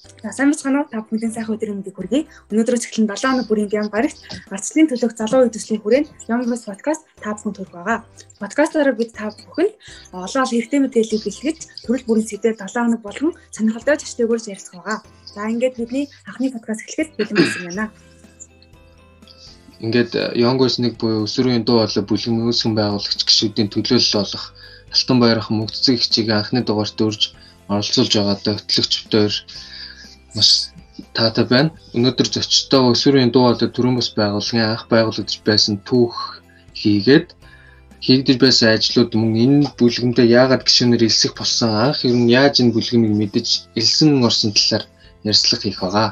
За сайн бацгаана уу? Та бүхэн сайхан өдрийн мэндийг хүргэе. Өнөөдрөөс эхлэн 7 хоног бүрийн Гям гарагт арчлалын төлөөх залуу үе төслийн хүрээнд Young Voice podcast та бүхэн төрөх байгаа. Подкастаараа бид та бүхэнд олон олон хэрэгтэй мэдээллийг бэлтгэж төрөл бүрийн сэдвээр 7 хоног болгон сонирхолтой зочдойгоор ярилцах байгаа. За ингээд бидний анхны подкаст эхлэхэд бэлэн болсон байна. Ингээд Young Voice нэг буюу өсвөрийн дуу хоолой бүлгэн нөөцгөн байгуулагч гишүүдийн төлөөлөл болох Алтан баярхан мөгццэг хичээгийн анхны дугаарт өрж оролцуулж байгаа хөтлөгчдөр маш таатай байна. Өнөөдөр зочдтой өсвөрийн дуу хоолой төрөн бас байгууллагын анх байгуулагдж байсан түүх хийгээд хийгдэж байсан ажлууд мөн энэ бүлгэндээ яагаад гишүүнээр элсэх болсон анх ер нь яаж энэ бүлгэнийг мэдэж элсэн орсон талаар ярьцлага хийх байгаа.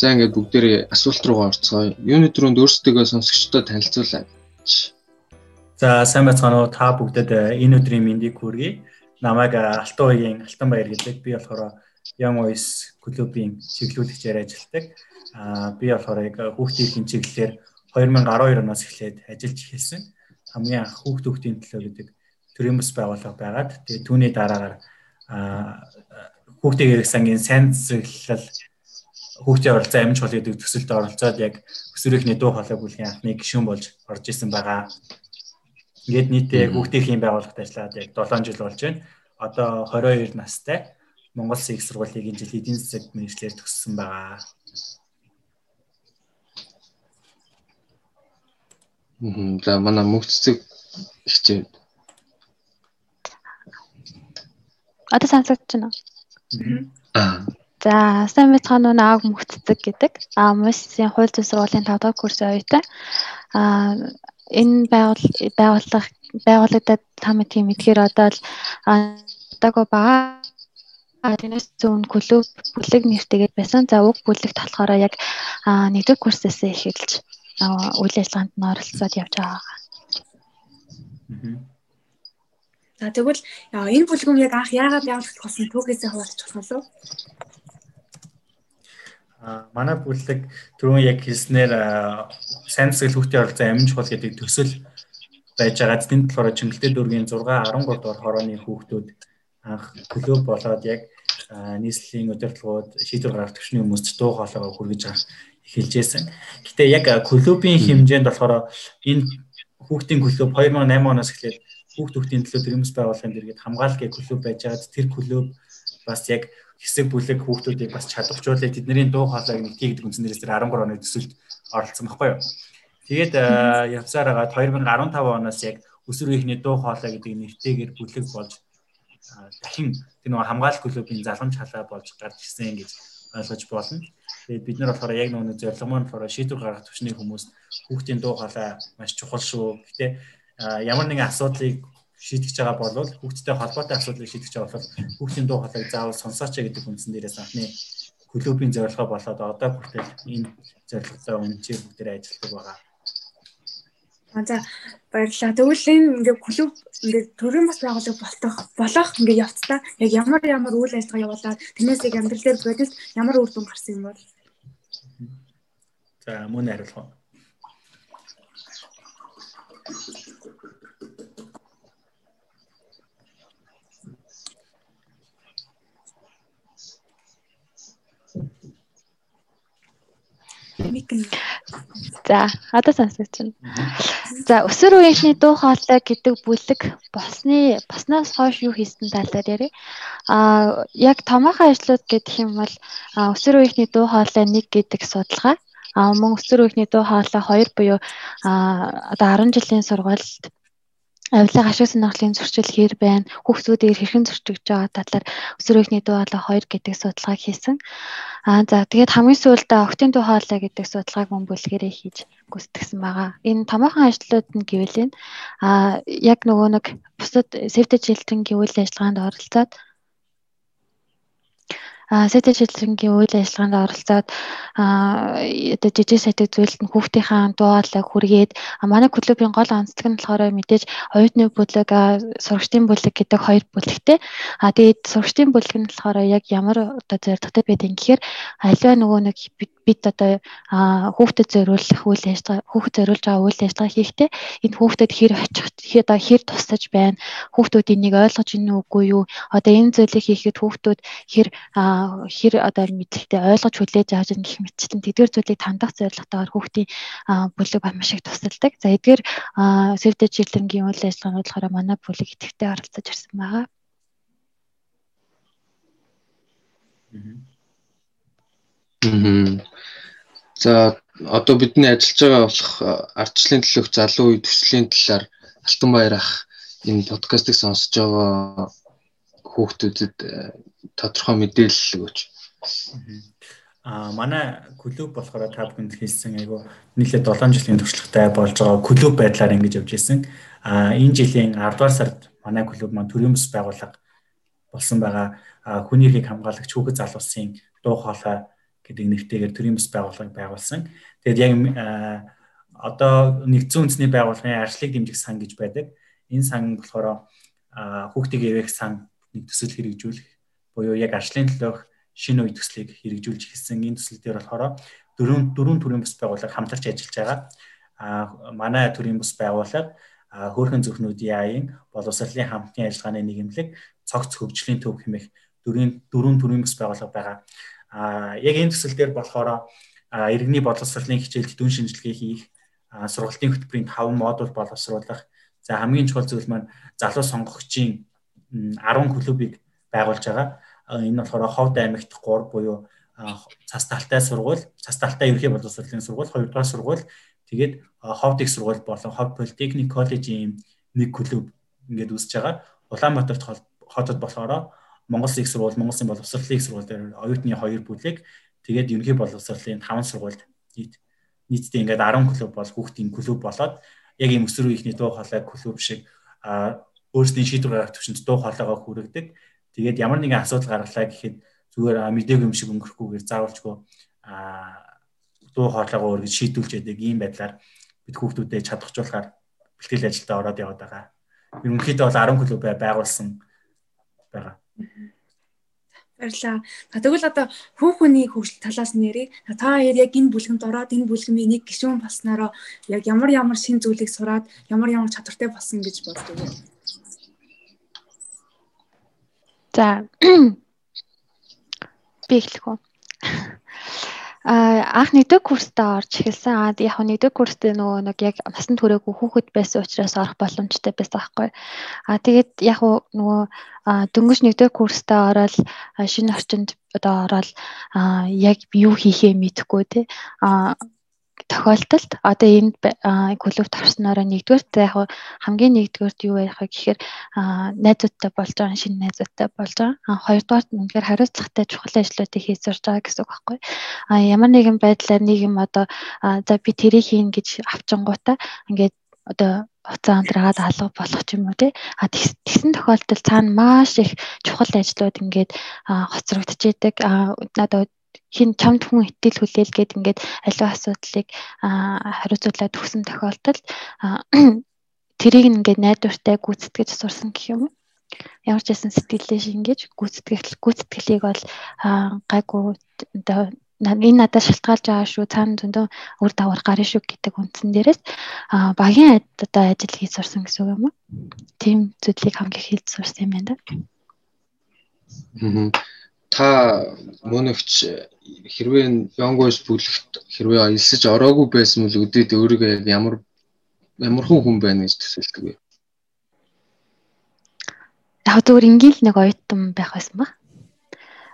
За ингээд бүгдээрээ асуулт руугаа орцгоё. Юуны түрүүнд өөрсдөө сонсогчдод танилцуулаад. За сайн байцгаана уу та бүгдэд энэ өдрийн мэндийг хүргэе. Намайг Алтан уугийн Алтан баяр гэдэг. Би болохоор Young Voice клубийн чиглүүлэгчээр ажилладаг. Аа би болохоор яг хүүхдийн чиглэлээр 2012 оноос эхлээд ажиллаж эхэлсэн. Хамгийн анх хүүхд хүүхдийн төлөө гэдэг төрийн бас байгууллага байгаад тэгээ түүний дараагаар аа хүүхдийн эрх сангийн сайн зөвлөл хүүхдийн оролцоо амж хол гэдэг төсөлд оролцоод яг өсвөрийнхний дуу хоолой бүлгийн анхны гишүүн болж орж исэн байгаа. Ингээд нийтээ хүүхдийн байгууллагад ажиллаад яг 7 жил болж байна. Одоо 22 настай Монгол Сэг сургуулийн энэ жил эдийн засаг мэрэгчлэр төгссөн байгаа. Мм за манай мөгцөг хичээ. Одоо сонсогдож байна уу? Аа. За, сайн байцгаана уу нааг мөгцөг гэдэг. Аа, МОС-ийн хууль зүйн сургуулийн 5 дахь курсын оюутай. Аа, энэ байгуул байгууллага байгуулагдаад та мэдхийн мэдхээр одоо л одоогүй бага А тэрнээс зүүн клуб бүлэг нэртэйгээд байсан. За уг бүлэгт болохоор яг нэгдүгээр курсээс эхэлж үйл ажиллагаанд нь оролцоод явж байгаа. За тэгвэл энэ бүлгүүн яг анх яагаад явуулах болсон түүхээсээ хуваалцах болох уу? А манай бүлэг түрүүн яг хэлснээр сайн засаг хүүхдийн оролцоо амин чухал гэдэг төсөл байж байгаа. Тэнд болохоор Чингэлтэй дүүргийн 6 13 дугаар хорооны хүүхдүүд анх клуб болоод яг нийслэлийн удирдлагууд шийдвэр гаргах төвчний хүмүүст дуу хоолойгоо хүргэж авах эхэлжсэн. Гэтэ яг клубын хэмжээнд болохоор энэ хүүхдийн клуб 2008 оноос эхлээд хүүхд хүүхдийн төлөө төрөмс байгууллагын дэргэд хамгаалгын клуб байж байгаа. Тэр клуб бас яг хэсэг бүлэг хүүхдүүдийг бас чадваржуулаад тэдний дуу хоолойг нэг тийгдэг үндснээс тэр 13 оны төсөлд оролцсон байхгүй юу. Тэгээд явсаар агаад 2015 оноос яг өсвөр үеийнхний дуу хоолой гэдэг нэртэйгээр бүлэг болж дахин тэр нөгөө хамгаалалт клубын залгамж халаа болж гарч ирсэн гэж ойлгож болно. Тэгээд бид нар болохоор яг нөгөө зорилго маань болохоор шийдвэр гаргах төвчний хүмүүс хүүхдийн дуу хоолой маш чухал шүү. Гэтэ ямар нэгэн асуудлыг шийдэж байгаа бол хүүхдтэй холбоотой асуудлыг шийдэж байгаа бол хүүхдийн дуу хоолойг заавал сонсооч гэдэг үндсэн дээрээс анхны клубын зорилгоо болоод одоо хүртэл энэ зорилготой үнэхээр бүгдээ ажилладаг байгаа. За баярлалаа. Тэгвэл энэ ингээ клуб ингээ төрийн бас байгууллага болтох болох ингээ явцдаа яг ямар ямар үйл ажиллагаа явуулаад тэрнээс яг амьдрал дээр бодис ямар үр дүн гарсан юм бол. За мөн хариулах. За, одоо сонсогч байна. За, өсвөр үеийнхний дуу хоолой гэдэг бүлэг босны баснаас хойш юу хийсэн талаар ярив. Аа, яг томоохон ажлууд гэдэг юм бол өсвөр үеийнхний дуу хоолой 1 гэдэг судалгаа А мөн өсвөр үеийнхний дуу хоолой 2 буюу а одоо 10 жилийн сургуульд авилга ашиг сонирхлын зөрчил хэр байна хүүхдүүдээр хэрхэн зөрчигдөж байгаа талаар өсвөр үеийнхний дуу хоолой 2 гэдэг судалгааг хийсэн. Аа за тэгээд хамгийн сүүлдээ октын дуу хоолой гэдэг судалгааг мөн бүлгэрээ хийж гүйцэтгэсэн байгаа. Энэ томоохон ажлууд нь гэвэл энэ аа яг нөгөө нэг бусад safety children-гийн үйл ажиллагаанд оролцоод сэтэ шилжингийн үйл ажиллагаанд оролцоод одоо жижиг сайтыг зөвлөлт нь хүүхдийнхаа дуугаалаг хүргээд манай клубын гол онцлог нь болохоор мэдээж оюутны бүлэг сурагчдын бүлэг гэдэг хоёр бүлэгтэй. А тэгээд сурагчдын бүлэг нь болохоор яг ямар одоо зорилготой байдгийг гэхээр аливаа нөгөө нэг бид одоо хүүхдэд зориулах үйл ажиллагаа хүүхдэд зориулж байгаа үйл ажиллагаа хийхдээ энэ хүүхдэд хэр очих одоо хэр тусаж байна? хүүхдүүд энийг ойлгож ийн үгүй юу? одоо энэ зүйлийг хийхэд хүүхдүүд хэр хэр одоо мэдлэгтэй ойлгож хүлээж авч гэх мэтчлэн тэдгээр зүйлийг тандах зорилготойгоор хүүхдийн бүлэг маш их тусалдаг. За эдгээр the Children-гийн үйл ажиллагаанууд болохоор манай бүлэг идэвхтэй оролцож ирсэн байгаа. За одоо бидний ажиллаж байгаа болох ардчлалын төлөөх залуу үе төслийн талаар Алтан баяр ах энэ подкастыг сонсож байгаа хүүхдүүдэд э, тодорхой мэдээлэл өгөөч. Аа манай клуб болохоор та бүхэнд хэлсэн айгу нийлээ 7 жилийн туршлагатай болж байгаа клуб байдлаар ингэж явж ирсэн. Аа энэ жилийн 10 дугаар сард манай клуб маань төрийн бас байгууллага болсон байгаа. Хүний эрхийг хамгаалагч хүүхэд залуусын дуу хоолой гэдэг нэртэйгээр төрийн бас байгууллагыг байгуулсан. Тэгээд яг одоо нэгдсэн үндэсний байгууллагын арчлыг дэмжих сан гэж байдаг. Энэ сан болохоор хүүхдийг эвэх сан нэг төсөл хэрэгжүүлэх буюу яг арчлын төлөөх шинэ үе төслийг хэрэгжүүлж эхэлсэн. Энэ төсөл дээр болохоор дөрвөн дөрвөн төрлийн бас байгууллага хамтарч ажиллаж байгаа. А манай төрлийн бас байгууллага хөөрхөн зөвхнүүдийн аян боловсролын хамтын ажиллагааны нийгэмлэг цогц хөгжлийн төв хэмээх дөрвөн дөрвөн төрлийн бас байгууллага байгаа. А яг энэ төсөл дээр болохоор иргэний боловсролын хичээлд дүн шинжилгээ хийх, сургалтын хөтөлбөрийн 5 модуль боловсруулах, за хамгийн чухал зүйл маань залуу сонгогчийн 10 клубыг байгуулж байгаа. Энэ болохоор Ховд аймагт 3 буюу цас талтай сургууль, цас талтай ерхий боловсролын сургууль, хоёрдугаар сургууль, тэгээд Ховд их сургууль болон Ховд Polytechnic College-ийн нэг клуб ингээд үүсэж байгаа. Улаанбаатарт хотод болохоор Монгол их сургууль, Монголын боловсролын их сургууль дээр оюутны 2 бүлэг, тэгээд ерхий боловсролын 5 сургуульд нийт нийтдээ ингээд 10 клуб бол хүүхдийн клуб болоод яг ийм өсвөр үеийнхний дуу хоолой клуб шиг өөрсдийн шийдвэр гаргах төвшөнд дуу хоолойгоо хүргэдэг. Тэгээд ямар нэгэн асуудал гаргалаа гэхэд зүгээр мдэггүй юм шиг өнгөрөхгүйгээр заавалчгүй дуу хоолойгоо өргөж шийдүүлж яадаг ийм байдлаар бид хүүхдүүдэд чадахжуулахаар бэлтгэл ажилдаа ороод яваад байгаа. Ерөнхийдөө бол 10 клуб байгуулсан байгаа. Баярлаа. Тэгвэл одоо хүүхний хөгжил талаас нэрээ та яг энэ бүлгэнд ороод энэ бүлгийн нэг гишүүн болснороо яг ямар ямар шин зүйлийг сураад ямар ямар чадвартай болсон гэж боддог вэ? За би эхлэх үү. А анх нэгдүгээр курстаа орж эхэлсэн. А яг нэгдүгээр курст нөгөө нэг яг насан туршаагүй хүүхэд байсан учраас орох боломжтой байсан байхгүй. А тэгээд яг нөгөө дөнгөж нэгдүгээр курстаа ороод шинэ орчинд одоо ороод яг юу хийхээ мэдэхгүй тий. А тохиолдолд одоо энд клубт орсноороо нэгдүгээр яг хамгийн нэгдүгээрт юу байх вэ гэхээр найзуудтай болж байгаа шинэ найзуудтай болж байгаа. Хоёрдугаарт үнэхээр хариуцлагатай чухал ажлуудыг хийж сурж байгаа гэсэн үг байхгүй. А ямар нэгэн байдлаар нэг юм одоо за би тэрийг хийн гэж авчингуудаа ингээд одоо хуцаа амдраад алга болох юм уу тий. А тэгсэн тохиолдолд цаана маш их чухал ажлууд ингээд хоцрогдож идэг. А одоо хин чамд хүн итгэл хүлээл гээд ингээд аливаа асуудлыг хариуцуулаад өгсөн тохиолдолд тэрийг ингээд найдвартай гүйцэтгэж сурсан гэх юм? Ямар ч байсан сэтгэлээ шингээж гүйцэтгэл гүйцэтгэлийг бол гайгүй энэ надад шалтгаалж байгаа шүү цаана зөндөө үр дагавар гарна шүү гэдэг үндсэн дээрээс багийн одоо ажил хийж сурсан гэсэн үг юм уу? Тийм зүйлийг хамгийн их хийж сурсан юм байна да. Та мөнөгч хэрвээ Young-Boys бүлэгт хэрвээ аялсаж ороогүй байсан бол өдөөд өөрийгөө яг ямар ямар хүн байна гэж төсөөлдөг вэ? Яг зөвөр ингээл нэг оюутан байх байсан ба.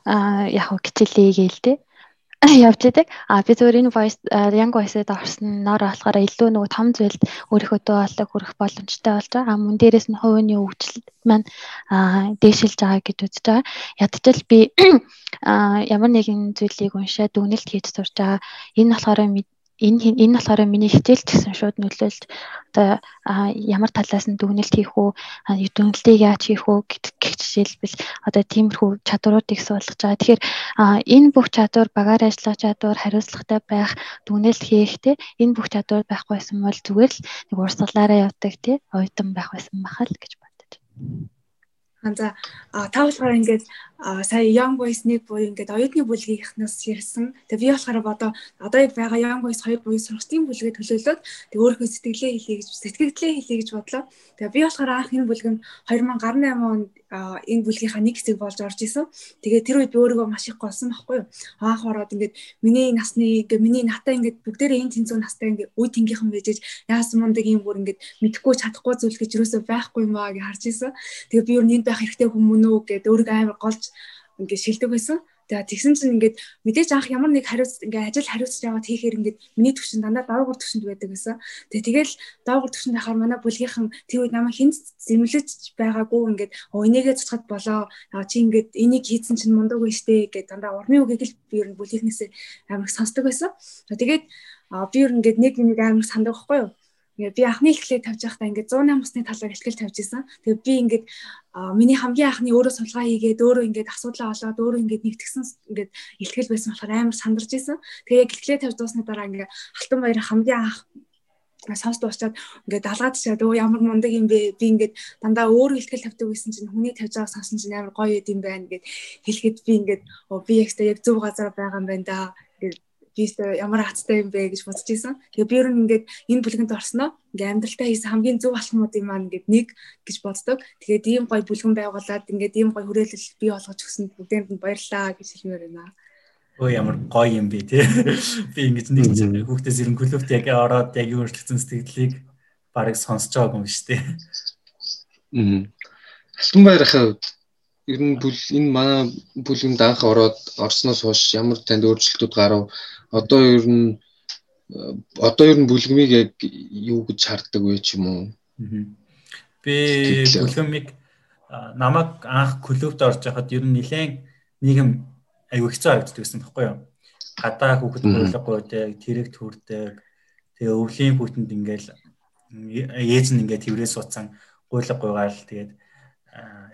Аа яг хичээлээ гээл дээ явж идэг. А би зөвөр энэ voice young voice-д орсноор болохоор илүү нөгөө том зүйлд өөрийнхөө дуу хоолойг хүрэх боломжтой болж байгаа. А мөн дээрэс нь хувийн хөгжил маань дээшилж байгаа гэж үзэж байгаа. Ядчил би ямар нэгэн зүйлийг уншаад дүгнэлт хийж сурж байгаа. Энэ болохоор энэ энэ болохоор миний хичээл гэсэн шууд нөлөөлж одоо ямар талаас нь дүгнэлт хийх үү дүгнэлтийг яаж хийх үү гэх жишээлбэл одоо тиймэрхүү чадваруудыг суулгаж байгаа. Тэгэхээр энэ бүх чадвар багаар ажиллах чадвар хариуцлагатай байх дүгнэлт хийх те энэ бүх чадвар байхгүйсэн бол зүгээр л нэг урсгалаараа явдаг те оюутан байх байсан бахал гэж бодож байна. За та болохоор ингээд сая Young Boys нэг буюу ингээд оюутны бүлгийнхнаас ярьсан. Тэгээ би болохоор одоо одоо байгаа Young Boys хоёр буюу сургалтын бүлгээ төлөөлөөд тэгээ өөрийнхөө сэтгэлээ хэлье гэж сэтгэгдлээ хэлье гэж бодлоо. Тэгээ би болохоор анх энэ бүлгэм 2018 онд энэ бүлгийнхаа нэг хэсэг болж орж исэн. Тэгээ тэр үед би өөрийгөө маш их голсон байхгүй юу. Анх ороод ингээд миний насны миний натаа ингээд бүгдээрээ энэ тэнцүү настай ингээ үе тэнгийнхэн байжээж яасан мундаг юм бүр ингээд мэдхгүй чадахгүй зүйл гэж юусоо байхгүй юм аа гэж харж исэн. Тэгээ би юу нэнд байх хэрэгтэй хүмүүн үү гэдээ өөрийгөө амар голж ингээд шилдэг байсан. Тэгээ тэгсэн чинь ингээд мэдээж анх ямар нэг хариуц ингээд ажил хариуцж яваад хийхээр ингээд миний төвшин дандаа доогуур төвшөнд байдаг гэсэн. Тэгээ тэгэл доогуур төвшөнд байхаар манай бүлгийнхэн тэр үед намайг хэн зэмлэж байгаагүй ингээд оо энийгээ цацхад болоо чи ингээд энийг хийсэн чинь мундаг байж тээ гэдэг дандаа урмын үгийг л би ер нь бүлгийнхнээсээ амар сонсдог байсан. Тэгээд би ер нь ингээд нэг нэг амар сандаг байхгүй юу? Ингээ би анхны эхлээд тавьж байхдаа ингээ 108 усны талаар ихтгэл тавьж исэн. Тэгээ би ингээд миний хамгийн анхны өөрөө судалгаа хийгээд өөрөө ингээд асуудлаа олоод өөрөө ингээд нэгтгсэн ингээд ихтгэл байсан болохоор амар сандарч исэн. Тэгээ яг ихлээ тавьж дуусны дараа ингээ Алтан баяр хамгийн анх сонсд дуусчаад ингээд далгаад чаад өө ямар мундаг юм бэ би ингээд дандаа өөр ихтгэл тавьдаг байсан чинь хүний тавьж байгаа сонсон чинь амар гоё юм байна гэд хэлэхэд би ингээд би ягтай яг зөв газар байгаа юм байна да би ямар хацтай юм бэ гэж бодож исэн. Тэгээ би ер нь ингээд энэ бүлгэнд орсноо ингээд амьдралтаа хийсэн хамгийн зөв алхмуудын маань ингээд нэг гэж боддог. Тэгээд ийм гоё бүлгэн байгуулад ингээд ийм гоё хүрээлэл бий болгож өгсөнд бүгдээнд нь баярлаа гэж хэлмээр байна. Өө ямар гоё юм бэ тий. Би ингэж нэг хүүхдээс ирэн клубт яг ороод яг юу өөрчлөсөн сэтгэлийг барыг сонсож байгаа юм шүү дээ. Мм. Алтан баярхаа ер нь бүл энэ манай бүлгэнд анх ороод орсноос хойш ямар танд өөрчлөлтүүд гарав одоо ер нь одоо ер нь бүлгмийг яг юу гэж харддаг вэ ч юм уу? Би бүлгмийг намайг анх клубт орж байхад ер нь нилээн нийгэм аюу хэцүү харагддаг гэсэн баггүй юу? Гадаа хүүхэд гуйлгагүйдэг, тэрэг төрдөг. Тэгээ өвлийн хүүтэнд ингээл ээж нь ингээд тэрврээ суудсан гуйлга гуйгаал тэгээд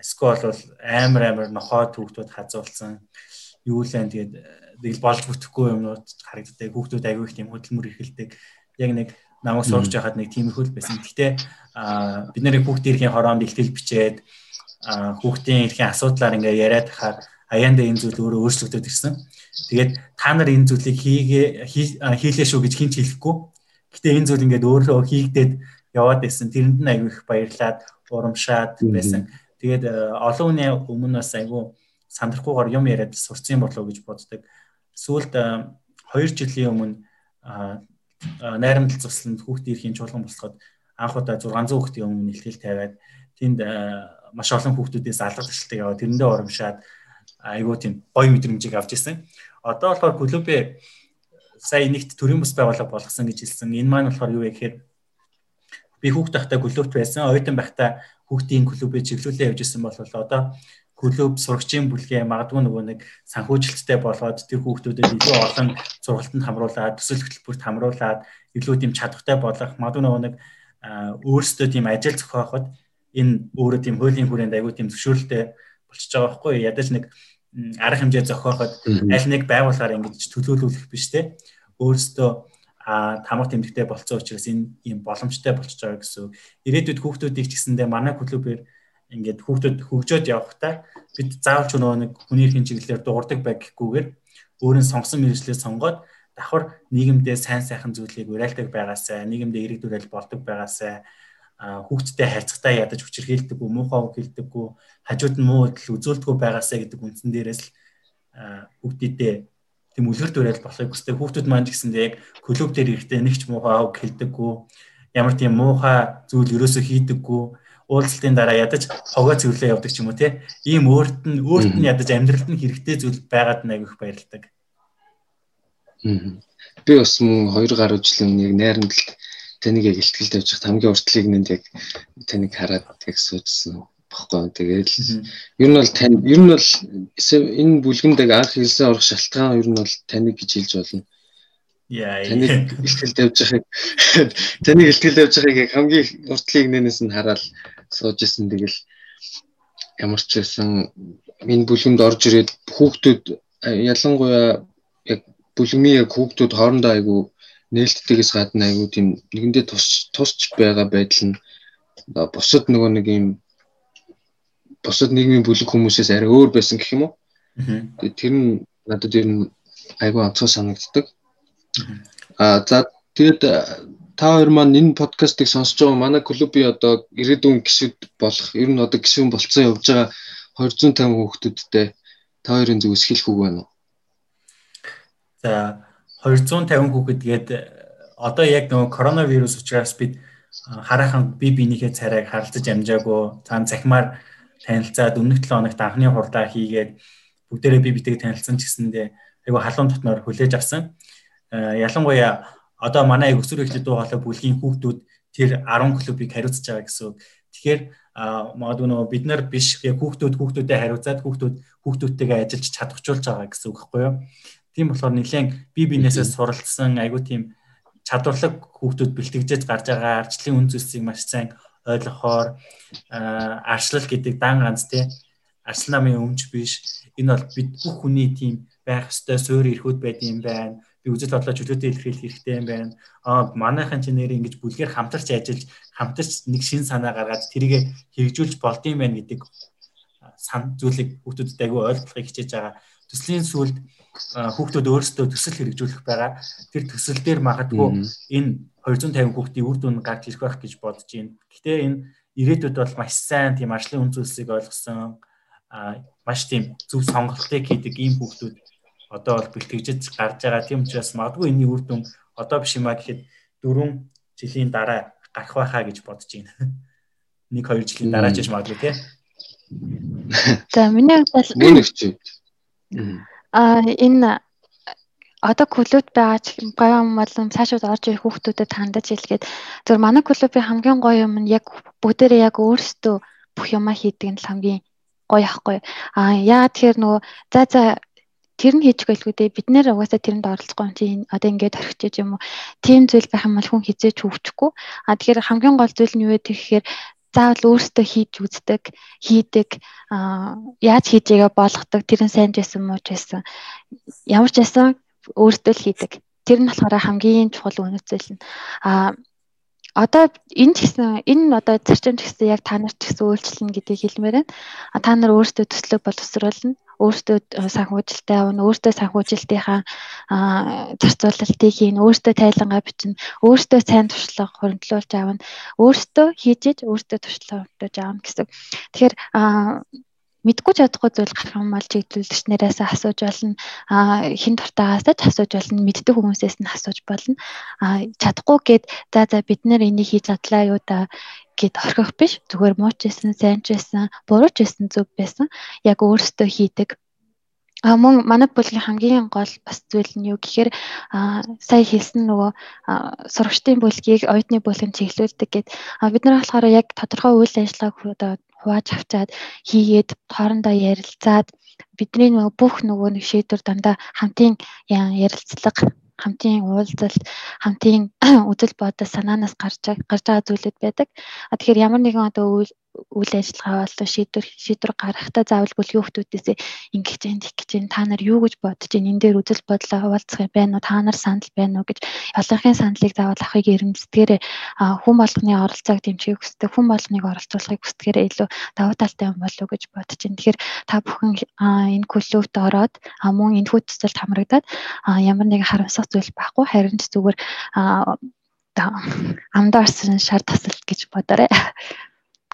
скол бол амар амар нохоо хүүхдүүд хазуулсан. Юу лэн тэгээд тэгэл болж бүтэхгүй юмнууд харагддаг. Хүүхдүүд аягүй их тийм хөдөлмөр эрхэлдэг. Яг нэг намайг сурч байхад нэг тиймэрхүү л байсан. Гэхдээ бид нарыг хүүхдийн эрхийн хороонд илтгэл бичээд хүүхдийн эрхийн асуудлаар ингээ яриад хахаар аяанда энэ зүйл өөрөө өөрчлөгдөд ирсэн. Тэгээд та нар энэ зүйлийг хийгээ хийлээ шүү гэж хинч хэлэхгүй. Гэтэ энэ зүйл ингээд өөрөө хийгдээд яваад байсан. Тэрэнд нь аягүй их баярлаад урамшаад байсан. Тэгээд олон хүний өмнөөс аягүй сандрахгүйгээр юм яриад сурцсан болов гэж боддог сүүлд 2 жилийн өмнө найрамдал цусланд хүүхдийн эрхийн чуулган босгоод анх удаа 600 хүүхдийн өмнө нэлтгэл тавиад тэнд маш олон хүүхдүүдээс алга ташлтыг яваа тэрэндээ урамшаад айгуу тийм гоё мэдрэмжийг авч ирсэн. Одоо болохоор клубээ сая нэгт төрийн бас байгууллага болгосон гэж хэлсэн. Энэ маань болохоор юу вэ гэхээр би хүүхд тахтай клубт байсан. Оюутан байхдаа хүүхдийн клубээ чиглүүлээ явж исэн бол одоо клуб сурагчийн бүлгээ магадгүй нөгөө нэг санхүүжилттэй болоод тэр хүүхдүүдэд илүү олон сургалтанд хамруулад төсөл хөтөлбөрт хамруулад илүү тийм чадвартай болох магадгүй нөгөө нэг өөрсдөө тийм ажил зохиоход энэ өөрөө тийм хуулийн хүрээнд аягүй тийм зөвшөөрөлтэй болчихж байгаа байхгүй. Ядаж нэг арга хэмжээ зохиоход аль нэг байгууллагаар ингэж төлөөлүүлэх биш те. Өөрсдөө а тамга тэмдэгтэй болцсон учраас энэ ийм боломжтой болчихж байгаа гэсэн. Ирээдүйд хүүхдүүдийг ч гэсэндээ манай клубээр ингээд хүүхдүүд хөгжөөд явахдаа бид заавалч нөгөө нэг хүний эрхийн чиглэлээр дуурдаг байг гэхгүйгээр өөрийн сонгосон мэрэгчлээ сонгоод давхар нийгэмдээ сайн сайхан зүйлийг уриалдаг байгаасай, нийгэмдээ эрэг дүрэл болдог байгаасай, хүүхдтэй харьцагтаа ядаж хүчирхийлдэг үү, муухай үг хэлдэггүй, хажууд нь муу үйл үзүүлдэггүй байгаасай гэдэг үндсэн дээрээс л хүүхдүүдээ тийм үлгэр дүрэл болохыг хүсдэг. Хүүхдүүд маань ч гэсэндээ яг клуб дээр ирэхдээ нэг ч муухай үг хэлдэггүй, ямар тийм муухай зүйл ерөөсөө хийдэггүй уулзалтын дараа ядаж хогоо цэвэрлээ явдаг ч юм уу те. Ийм өөрт нь өөрт нь ядаж амьдралд нь хэрэгтэй зүйл байгаад нэг их баярлдаг. Би бас мөн 2 гаруй жилийн яг найрамдалд таныг яг ихтгэл тавьж хат хамгийн уртлыг нэнд яг таныг хараад яг суудсан баггүй. Тэгээд ер нь бол тань ер нь бол энэ бүлгэнд яг анх хэлсэн орох шалтгаан ер нь бол таныг гэж хэлж болно. Яа. Таныг ихтгэл тавьж байгааг таныг ихтгэл тавьж байгааг хамгийн уртлыг нэнээс нь хараад сууж исэн тэгэл ямар ч байсан энэ бүлгэнд орж ирээд хүүхдүүд ялангуяа яг бүлгмийн яг хүүхдүүд хоорондоо айгу нээлттэйгээс гадна айгу тийм нэгэндээ тус тусч байгаа байдал нь бусад нөгөө нэг юм бусад нийгмийн бүлэг хүмүүсээс арай өөр байсан гэх юм уу. Тэр нь надад ер нь айгүй онцгой санагддаг. Аа за тэгээд та хоёр маань энэ подкастыг сонсож байгаа манай клубын одоо ирээдүйн гишүүд болох ер нь одоо гишүүн болцсон явж байгаа 250 хүүхдүүдтэй та хоёрын зүгээс хэлэх үг байна уу? За 250 хүүхэд гээд одоо яг нөгөө коронавирус учраас бид хараахан би бинийхээ царайг харилцаж амжаагүй цаан захимаар танилцаад өмнөх 7 хоногт анхны хурдаа хийгээд бүгдээрээ би битэйг танилцсан ч гэсэндээ айгу халуун дотноор хүлээж авсан. Ялангуяа одоо манай өсвөр эхлэл дуу хоолой бүлгийн хүүхдүүд тэр 10 клубыг хариуцж байгаа гэсэн үг. Тэгэхээр магадгүй нөгөө бид нар биш яг хүүхдүүд хүүхдүүдэд хариуцаад хүүхдүүд хүүхдүүдтэйгээ ажиллаж чадахжуулж байгаа гэсэн үг байхгүй юу? Тийм болохоор нэлээд бие биенээсээ суралцсан айгу тийм чадварлаг хүүхдүүд бэлтгэжэж гарч байгаа арчлын үн зүйлсийг маш сайн ойлгохоор арчлал гэдэг дан ганц тий арслан намын өмч биш энэ бол бид бүх хүний тийм байх ёстой суурь эрхүүд байд юм байна би үзэл бодлоо чөлөөтэй илэрхийлэх хэрэгтэй юм байна аа манайхан ч нэр ингэж бүлгээр хамтарч ажиллаж хамтарч нэг шин санаа гаргаад тэрийг хэрэгжүүлж болдсон юм байна гэдэг сан зүйлийг хүүхдүүдэд айгүй ойлгохыг хичээж байгаа төслийн сүлд хүүхдүүд өөрсдөө төсөл хэрэгжүүлэх байгаа. Тэр төсөл дээр магадгүй энэ 250 хүүхдийн үр дүн гарч ирэх байх гэж бодож байна. Гэхдээ энэ ирээдүйд бол маш сайн тийм ажлын үнцүүлсийг ойлгосон маш тийм зөв сонголтыг хийдэг ийм хүүхдүүд одоо бол бэлтгэжж гарч байгаа. Тийм учраас магадгүй энэний үр дүн одоо биш юмаа гэхэд 4 жилийн дараа гарах байхаа гэж бодож байна. 1 2 жилийн дараа ч гэж магадгүй тий. За миний хувьд бол А энэ одоо клуб байгаа ч гоё юм болон цаашид орж ирэх хүүхдүүдэд хандаж хэлгээд зөв манай клубын хамгийн гоё юм нь яг бүгдээрээ яг өөрсдөө бүх юмаа хийдэг нь хамгийн гоё ахгүй. А яа тэгэхээр нөгөө за за тэр нь хийчих байлгүй дээ бид нэр угаасаа тэрэнд оролцохгүй юм чи одоо ингээд орхиж юм уу тийм зүйл байх юм бол хүн хизээч хөвчихгүй а тэгэхээр хамгийн гол зүйл нь юу вэ гэхээр заавал өөртөө хийж үздэг, хийдэг, яаж хийж байгааг болгодог, тэр нь сайн байсан муу байсан. Ямар ч байсан өөртөө л хийдэг. Тэр нь болохоор хамгийн чухал үнэт зүйл нь. А одоо энэ ч гэсэн энэ одоо зарчим ч гэсэн яг та нарт ч гэсэн үйлчлэн гэдгийг хэлмээр байна. А та нар өөртөө төслөө боловсруулна өөртөө санхүүжилттэй авна, өөртөө санхүүжилтийнхаа зарцуулалтыг хийн, өөртөө тайлангаа бичнэ, өөртөө сайн туршлага хөрөнгөлүүлж авна, өөртөө хийж иж өөртөө туршлага хөрөнгөлүүлж авна гэсэн. Тэгэхээр мэдгүй чадахгүй зүйл гарах юм бол чиглүүлэгч нэрээс асууж болно. Хин дуртаагаас ч асууж болно. Мэддэг хүмүүсээс нь асууж болно. Чадахгүй гээд за за бид нэр энийг хийж чадлаа юу да гэд орхих биш. Зүгээр мууч байсан сайн ч байсан буруу ч байсан зөв байсан. Яг өөрөөсөө хийдэг. А мөн манай бүлгийн хамгийн гол бас зүйл нь юу гэхээр сая хэлсэн нөгөө сурагчдын бүлгийг оюутны бүлгэн чиглүүлдэг гэд. Бид нар болохоор яг тодорхой үйл ажиллагааг одоо хувааж авчаад хийгээд хоорондоо ярилцаад бидний нөгөө бүх нөгөө нэг шийдвэр дандаа хамтын ярилцлага хамтын уулзалт хамтын үзэл бодол санаанаас гарч гарч байгаа зүйлүүд байдаг. А тэгэхээр ямар нэгэн одоо үйл ажиллагаа болон шийдвэр шийдвэр гаргахтаа заавал бүлгийн хүмүүсээс ингэж जैन тих гэж जैन та нар юу гэж бодож байна энэ дээр үзэл бодлоо хуваалцах юм байна уу та нар санал байна уу гэж ялгаахийн саналыг заавал авахыг эрмэлзгээр хүн болгоны оролцоог дэмжихийг хүсдэг хүн болгоныг оролцуулахыг хүсдгээр илүү давуу талтай юм болов уу гэж бодож байна. Тэгэхээр та бүхэн энэ клубт ороод мөн энэ хүү төсөлд хамрагдаад ямар нэгэн харамсах зүйл байхгүй харин ч зүгээр амдаарсан шар тасалт гэж бодоорой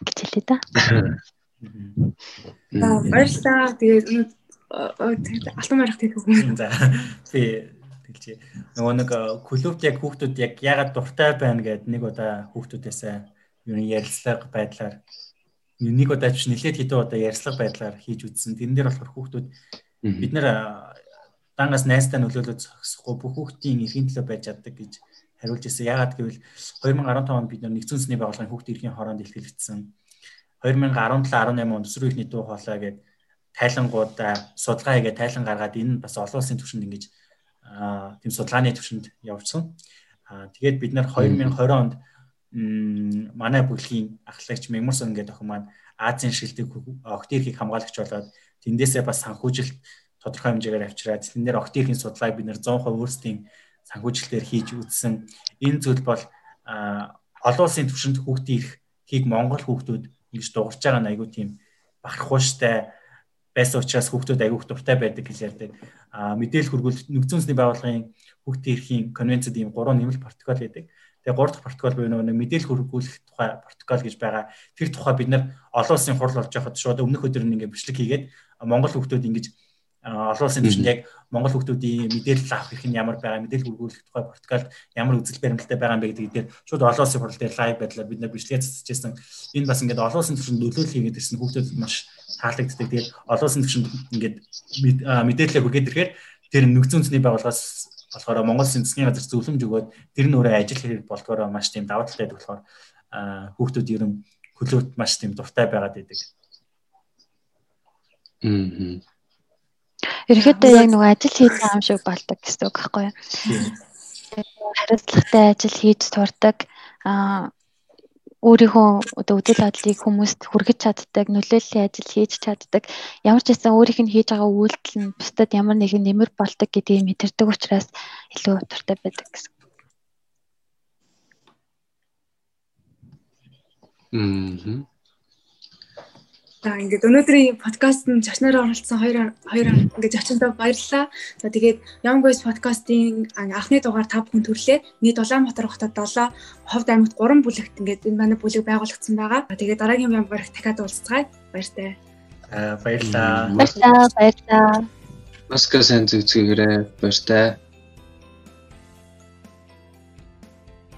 гэж хэлээ да. За баярлалаа. Тэгээд алтан марах тийх юм. За би хэлчихье. Нөгөө нэг клубт яг хүүхдүүд яг ягаад дуртай байна гэд нэг удаа хүүхдүүдээс юу нэг ярилцлага байдлаар нэг удаа ч нэлээд хэдэн удаа ярилцлага байдлаар хийж үзсэн. Тэрэн дээр болохоор хүүхдүүд бид нэр дангаас найстай нөлөөлөж зогсохгүй бүх хүүхдийн эрхийн төлөө байж чаддаг гэж хариулж ирсэн. Яагаад гэвэл 2015 онд бид нэгдсэн үндэсний байгууллагын хүүхдийн эрхийн хороонд илтгэгдсэн. 2017-18 онд өсвөр ихний дуу хоолой гэдэг тайлангуудаа судалгаа хийгээд тайлан гаргаад энэ бас олон улсын түвшинд ингэж тийм судалгааны түвшинд явуулсан. Тэгээд бид нар 2020 онд манай бүлгийн ахлагч Меморсон гэдэг охин маань Азийн шилдэг огт эрхийг хамгаалагч болоод тэндээсээ бас санхүүжилт тодорхой хэмжээгээр авчираад тэн дээр огт эрхийн судалгааг бид нэр 100% өөрсдийн санхүүжилтээр хийж үзсэн. Энэ зүйл бол олон улсын түвшинд хүүхдийн эрхийг Монгол хүүхдүүд ингэж дуурч байгаа нь айгүй тийм бахархууштай байсан учраас хүүхдүүд аягүй дуртай байдаг гэж ярьдаг. А мэдээлэл хүргүүлэлт нөхцөл үндэсний байгууллагын хүүхдийн эрхийн конвенцэд ийм гурван нэмэлт протокол байдаг. Тэгээ гурав дахь протокол буюу нэг мэдээлэл хүргүүлэх тухай протокол гэж байгаа. Тэр тухай бид нар олон улсын хурал болж байхад шууд өмнөх өдөр нь ингээд бичлэг хийгээд Монгол хүүхдүүд ингэж олон улсын түвшинд яг Монгол хүүхдүүдийн мэдээлэл авах хэрэг нь ямар байгаа, мэдээлэл хүргүүлэх тухай протоколд ямар үзэл баримталтай байгаа юм бэ гэдэг дээр шууд олон улсын хурал дээр лайв байдлаар бид нар бичлэгээ цэцэжсэн. Энэ бас ингээд олон улсын түвшинд нөлөөлөл хийгээд ирсэн хүүхдүүдэд маш таалагддаг. Тэгээд олон улсын түвшинд ингээд мэдээлэл хүргээд ирэхээр тэр нөхцөл үндэсний байгууллагаас болохоор Монгол засгийн газар зөвлөмж өгөөд тэр нь өөрөө ажил хэрэг болдгоор маш тийм даваа талтай болохоор хүүхдүүд ер нь хөлөөт маш тийм дуртай байгаад байдаг. Аа. Ерөнхийдөө яг нөгөө ажил байгаа юм шиг болдог гэсэн үг байхгүй юу? Хариуцлагатай ажил хийж турдаг аа өөрийнхөө одоо үйл бодлыг хүмүүст хүргэж чаддаг, нөлөөллийн ажил хийж чаддаг. Ямар ч байсан өөрийнх нь хийж байгаа үйлдэл нь бусдад ямар нэгэн нэмэр болдог гэдгийг мэдэрдэг учраас илүү туртай байдаг гэсэн. Мм. За ингээд өнөөдрийн подкаст нь зочноор оролцсон хоёр хоёр ингээд зочиндоо баярлалаа. За тэгээд Young Boys podcast-ийн анхны дугаар 5 хүн төрлөө. Нийт Улаанбаатар хотод 7, Ховд аймагт 3 бүлэгт ингээд энэ манай бүлэг байгуулагдсан байгаа. Тэгээд дараагийн Young Boys дахиад уулзцгаая. Баяртай. Аа баярлалаа. Баярлалаа. Баярлалаа. Маска сайн зүгцгээрээ баяртай.